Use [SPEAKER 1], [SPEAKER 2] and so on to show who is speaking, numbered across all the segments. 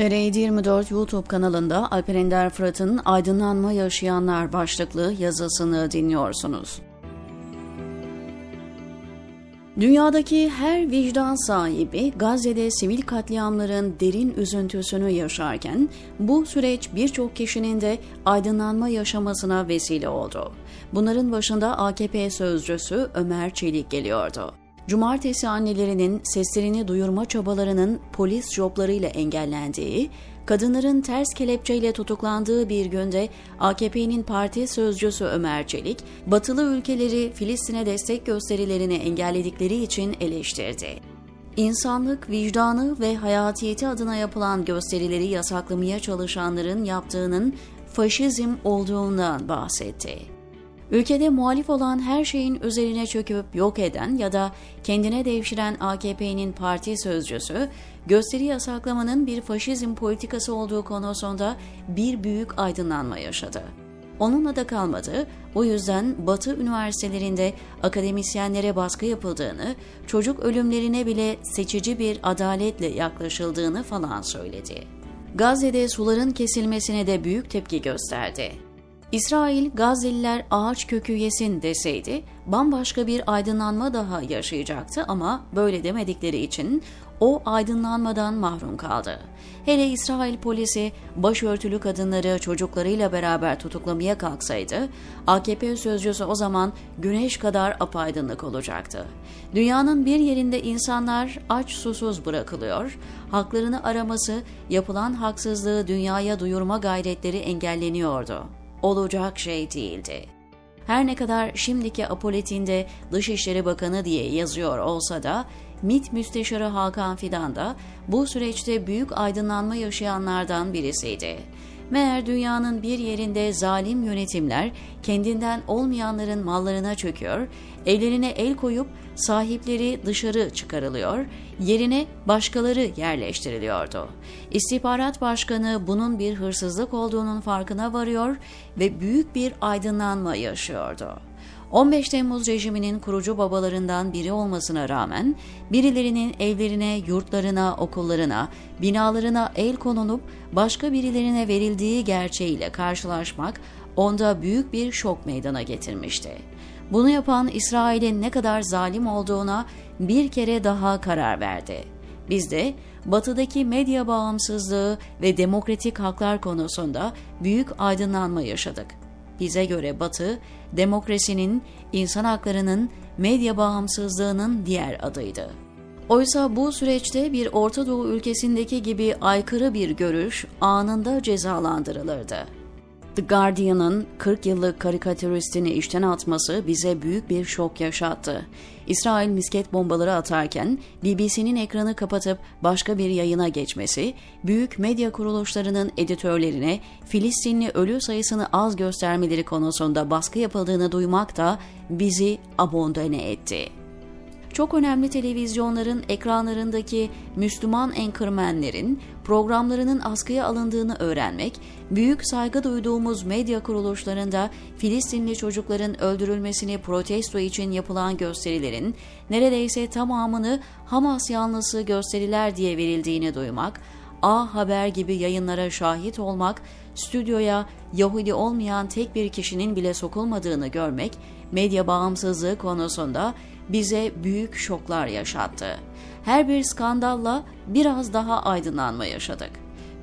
[SPEAKER 1] TR724 YouTube kanalında Alper Ender Fırat'ın Aydınlanma Yaşayanlar başlıklı yazısını dinliyorsunuz. Dünyadaki her vicdan sahibi Gazze'de sivil katliamların derin üzüntüsünü yaşarken bu süreç birçok kişinin de aydınlanma yaşamasına vesile oldu. Bunların başında AKP sözcüsü Ömer Çelik geliyordu. Cumartesi annelerinin seslerini duyurma çabalarının polis joblarıyla engellendiği, kadınların ters kelepçeyle tutuklandığı bir günde AKP'nin parti sözcüsü Ömer Çelik, batılı ülkeleri Filistin'e destek gösterilerini engelledikleri için eleştirdi. İnsanlık, vicdanı ve hayatiyeti adına yapılan gösterileri yasaklamaya çalışanların yaptığının faşizm olduğundan bahsetti. Ülkede muhalif olan her şeyin üzerine çöküp yok eden ya da kendine devşiren AKP'nin parti sözcüsü, gösteri yasaklamanın bir faşizm politikası olduğu konusunda bir büyük aydınlanma yaşadı. Onunla da kalmadı, o yüzden Batı üniversitelerinde akademisyenlere baskı yapıldığını, çocuk ölümlerine bile seçici bir adaletle yaklaşıldığını falan söyledi. Gazze'de suların kesilmesine de büyük tepki gösterdi. İsrail Gazze'liler ağaç kökü yesin deseydi bambaşka bir aydınlanma daha yaşayacaktı ama böyle demedikleri için o aydınlanmadan mahrum kaldı. Hele İsrail polisi başörtülü kadınları çocuklarıyla beraber tutuklamaya kalksaydı, AKP sözcüsü o zaman güneş kadar apaydınlık olacaktı. Dünyanın bir yerinde insanlar aç susuz bırakılıyor, haklarını araması, yapılan haksızlığı dünyaya duyurma gayretleri engelleniyordu olacak şey değildi. Her ne kadar şimdiki apoletinde Dışişleri Bakanı diye yazıyor olsa da MİT Müsteşarı Hakan Fidan da bu süreçte büyük aydınlanma yaşayanlardan birisiydi. Meğer dünyanın bir yerinde zalim yönetimler kendinden olmayanların mallarına çöküyor, ellerine el koyup sahipleri dışarı çıkarılıyor, yerine başkaları yerleştiriliyordu. İstihbarat Başkanı bunun bir hırsızlık olduğunun farkına varıyor ve büyük bir aydınlanma yaşıyordu. 15 Temmuz rejiminin kurucu babalarından biri olmasına rağmen birilerinin evlerine, yurtlarına, okullarına, binalarına el konulup başka birilerine verildiği gerçeğiyle karşılaşmak onda büyük bir şok meydana getirmişti. Bunu yapan İsrail'in ne kadar zalim olduğuna bir kere daha karar verdi. Biz de batıdaki medya bağımsızlığı ve demokratik haklar konusunda büyük aydınlanma yaşadık. Bize göre Batı, demokrasinin, insan haklarının, medya bağımsızlığının diğer adıydı. Oysa bu süreçte bir Orta Doğu ülkesindeki gibi aykırı bir görüş anında cezalandırılırdı. The Guardian'ın 40 yıllık karikatüristini işten atması bize büyük bir şok yaşattı. İsrail misket bombaları atarken BBC'nin ekranı kapatıp başka bir yayına geçmesi, büyük medya kuruluşlarının editörlerine Filistinli ölü sayısını az göstermeleri konusunda baskı yapıldığını duymak da bizi abondene etti çok önemli televizyonların ekranlarındaki Müslüman enkırmenlerin programlarının askıya alındığını öğrenmek, büyük saygı duyduğumuz medya kuruluşlarında Filistinli çocukların öldürülmesini protesto için yapılan gösterilerin neredeyse tamamını Hamas yanlısı gösteriler diye verildiğini duymak, A Haber gibi yayınlara şahit olmak, stüdyoya Yahudi olmayan tek bir kişinin bile sokulmadığını görmek, medya bağımsızlığı konusunda bize büyük şoklar yaşattı. Her bir skandalla biraz daha aydınlanma yaşadık.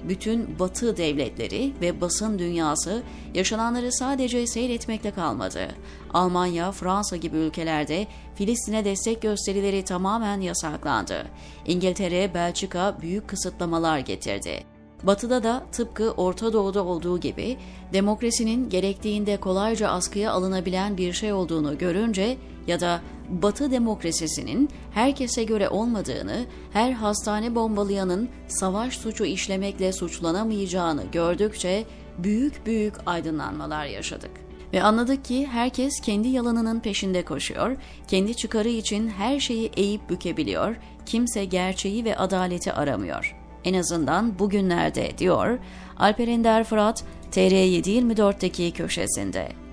[SPEAKER 1] Bütün Batı devletleri ve basın dünyası yaşananları sadece seyretmekle kalmadı. Almanya, Fransa gibi ülkelerde Filistin'e destek gösterileri tamamen yasaklandı. İngiltere, Belçika büyük kısıtlamalar getirdi. Batı'da da tıpkı Orta Doğu'da olduğu gibi demokrasinin gerektiğinde kolayca askıya alınabilen bir şey olduğunu görünce ya da Batı demokrasisinin herkese göre olmadığını, her hastane bombalayanın savaş suçu işlemekle suçlanamayacağını gördükçe büyük büyük aydınlanmalar yaşadık. Ve anladık ki herkes kendi yalanının peşinde koşuyor, kendi çıkarı için her şeyi eğip bükebiliyor, kimse gerçeği ve adaleti aramıyor. En azından bugünlerde diyor Alper Ender Fırat TR724'deki köşesinde.